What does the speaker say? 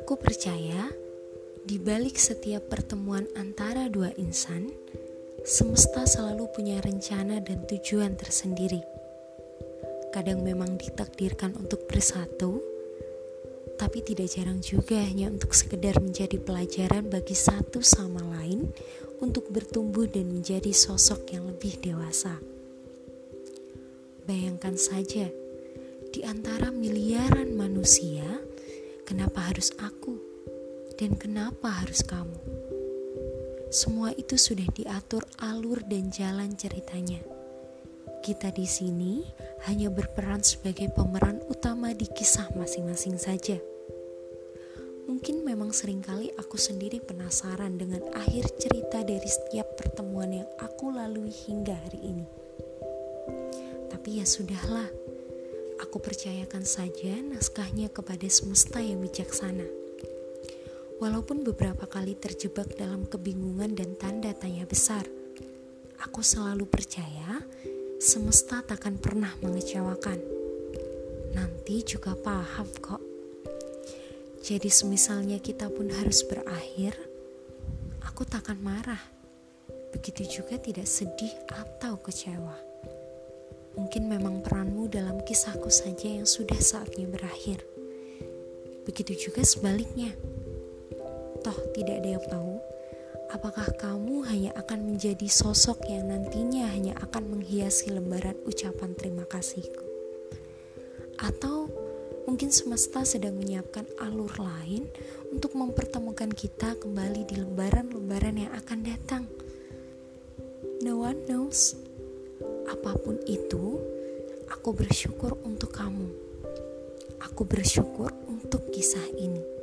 Aku percaya di balik setiap pertemuan antara dua insan, semesta selalu punya rencana dan tujuan tersendiri. Kadang memang ditakdirkan untuk bersatu, tapi tidak jarang juga hanya untuk sekedar menjadi pelajaran bagi satu sama lain untuk bertumbuh dan menjadi sosok yang lebih dewasa. Bayangkan saja, di antara miliaran manusia, kenapa harus aku? Dan kenapa harus kamu? Semua itu sudah diatur alur dan jalan ceritanya. Kita di sini hanya berperan sebagai pemeran utama di kisah masing-masing saja. Mungkin memang sering kali aku sendiri penasaran dengan akhir cerita dari setiap pertemuan yang aku lalui hingga hari ini. Tapi ya sudahlah, aku percayakan saja naskahnya kepada semesta yang bijaksana. Walaupun beberapa kali terjebak dalam kebingungan dan tanda tanya besar, aku selalu percaya semesta takkan pernah mengecewakan. Nanti juga paham kok. Jadi semisalnya kita pun harus berakhir, aku takkan marah. Begitu juga tidak sedih atau kecewa. Mungkin memang peranmu dalam kisahku saja yang sudah saatnya berakhir. Begitu juga sebaliknya. Toh tidak ada yang tahu apakah kamu hanya akan menjadi sosok yang nantinya hanya akan menghiasi lembaran ucapan terima kasihku. Atau mungkin semesta sedang menyiapkan alur lain untuk mempertemukan kita kembali di lembaran-lembaran yang akan datang. No one knows. Apa pun itu, aku bersyukur untuk kamu. Aku bersyukur untuk kisah ini.